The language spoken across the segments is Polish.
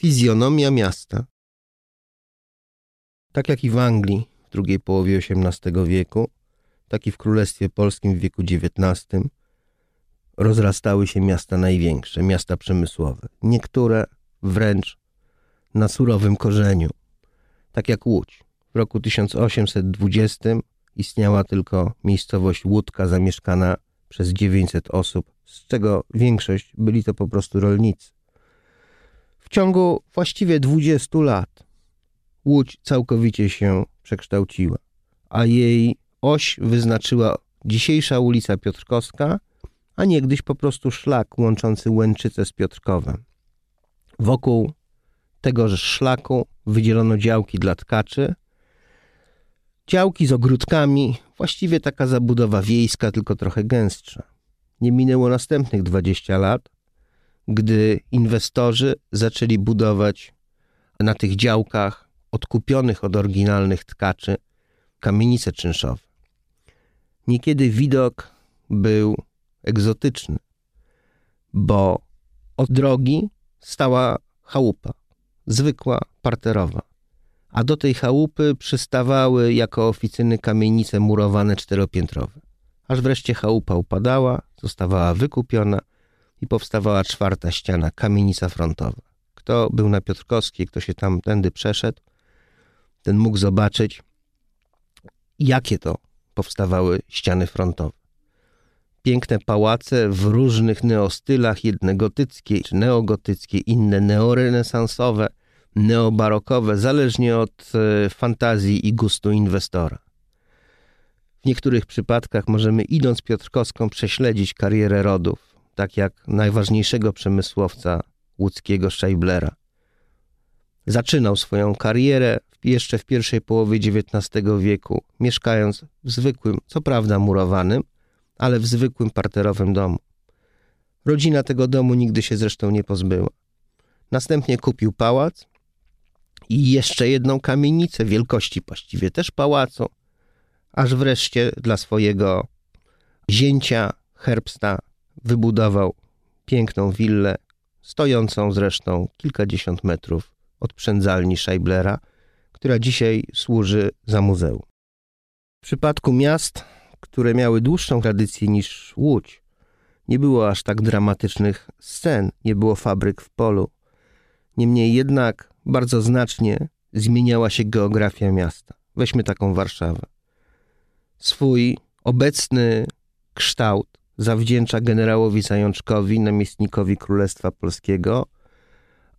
Fizjonomia miasta. Tak jak i w Anglii w drugiej połowie XVIII wieku, tak i w Królestwie Polskim w wieku XIX rozrastały się miasta największe, miasta przemysłowe. Niektóre wręcz na surowym korzeniu, tak jak Łódź. W roku 1820 istniała tylko miejscowość Łódka zamieszkana przez 900 osób, z czego większość byli to po prostu rolnicy. W ciągu właściwie 20 lat Łódź całkowicie się przekształciła, a jej oś wyznaczyła dzisiejsza ulica Piotrkowska, a niegdyś po prostu szlak łączący Łęczycę z Piotrkowem. Wokół tegoż szlaku wydzielono działki dla tkaczy, działki z ogródkami, właściwie taka zabudowa wiejska, tylko trochę gęstsza. Nie minęło następnych 20 lat, gdy inwestorzy zaczęli budować na tych działkach odkupionych od oryginalnych tkaczy kamienice czynszowe. Niekiedy widok był egzotyczny, bo od drogi stała chałupa, zwykła parterowa, a do tej chałupy przystawały jako oficyny kamienice murowane czteropiętrowe. Aż wreszcie chałupa upadała, zostawała wykupiona i powstawała czwarta ściana, kamienica frontowa. Kto był na Piotrkowskiej, kto się tam tędy przeszedł, ten mógł zobaczyć, jakie to powstawały ściany frontowe. Piękne pałace w różnych neostylach, jedne gotyckie czy neogotyckie, inne neorenesansowe, neobarokowe, zależnie od e, fantazji i gustu inwestora. W niektórych przypadkach możemy idąc Piotrkowską prześledzić karierę rodów, tak jak najważniejszego przemysłowca łódzkiego Scheiblera. Zaczynał swoją karierę jeszcze w pierwszej połowie XIX wieku, mieszkając w zwykłym, co prawda murowanym, ale w zwykłym parterowym domu. Rodzina tego domu nigdy się zresztą nie pozbyła. Następnie kupił pałac i jeszcze jedną kamienicę wielkości właściwie też pałacu, aż wreszcie dla swojego zięcia Herbsta wybudował piękną willę, stojącą zresztą kilkadziesiąt metrów od przędzalni Scheiblera, która dzisiaj służy za muzeum. W przypadku miast, które miały dłuższą tradycję niż Łódź, nie było aż tak dramatycznych scen, nie było fabryk w polu. Niemniej jednak bardzo znacznie zmieniała się geografia miasta. Weźmy taką Warszawę. Swój obecny kształt zawdzięcza generałowi Zajączkowi, namiestnikowi Królestwa Polskiego,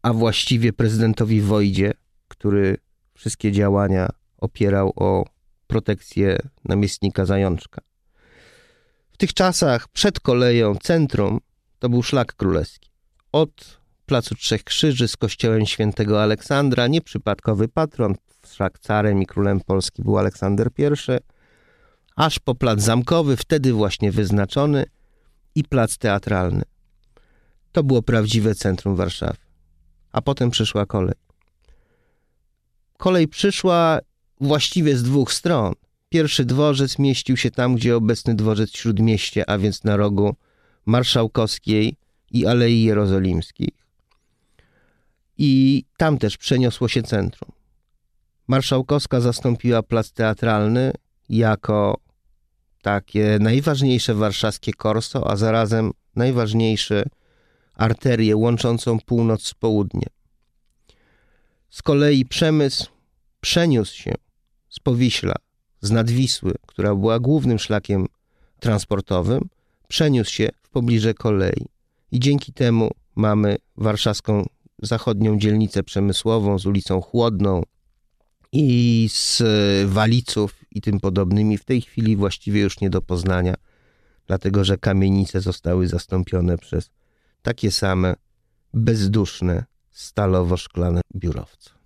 a właściwie prezydentowi Wojdzie, który wszystkie działania opierał o protekcję namiestnika Zajączka. W tych czasach przed koleją centrum to był szlak królewski. Od Placu Trzech Krzyży z kościołem świętego Aleksandra, nieprzypadkowy patron, szlak carem i królem Polski był Aleksander I, aż po plac zamkowy, wtedy właśnie wyznaczony, i plac teatralny. To było prawdziwe centrum Warszawy. A potem przyszła kolej. Kolej przyszła właściwie z dwóch stron. Pierwszy dworzec mieścił się tam, gdzie obecny dworzec Śródmieście, a więc na rogu Marszałkowskiej i Alei Jerozolimskiej. I tam też przeniosło się centrum. Marszałkowska zastąpiła plac teatralny jako takie najważniejsze warszawskie korso, a zarazem najważniejsze arterię łączącą północ z południem. Z kolei przemysł przeniósł się z Powiśla, z Nadwisły, która była głównym szlakiem transportowym, przeniósł się w pobliże kolei. I dzięki temu mamy warszawską zachodnią dzielnicę przemysłową z ulicą Chłodną i z Waliców i tym podobnymi. W tej chwili właściwie już nie do poznania, dlatego że kamienice zostały zastąpione przez takie same bezduszne stalowo-szklane biurowce.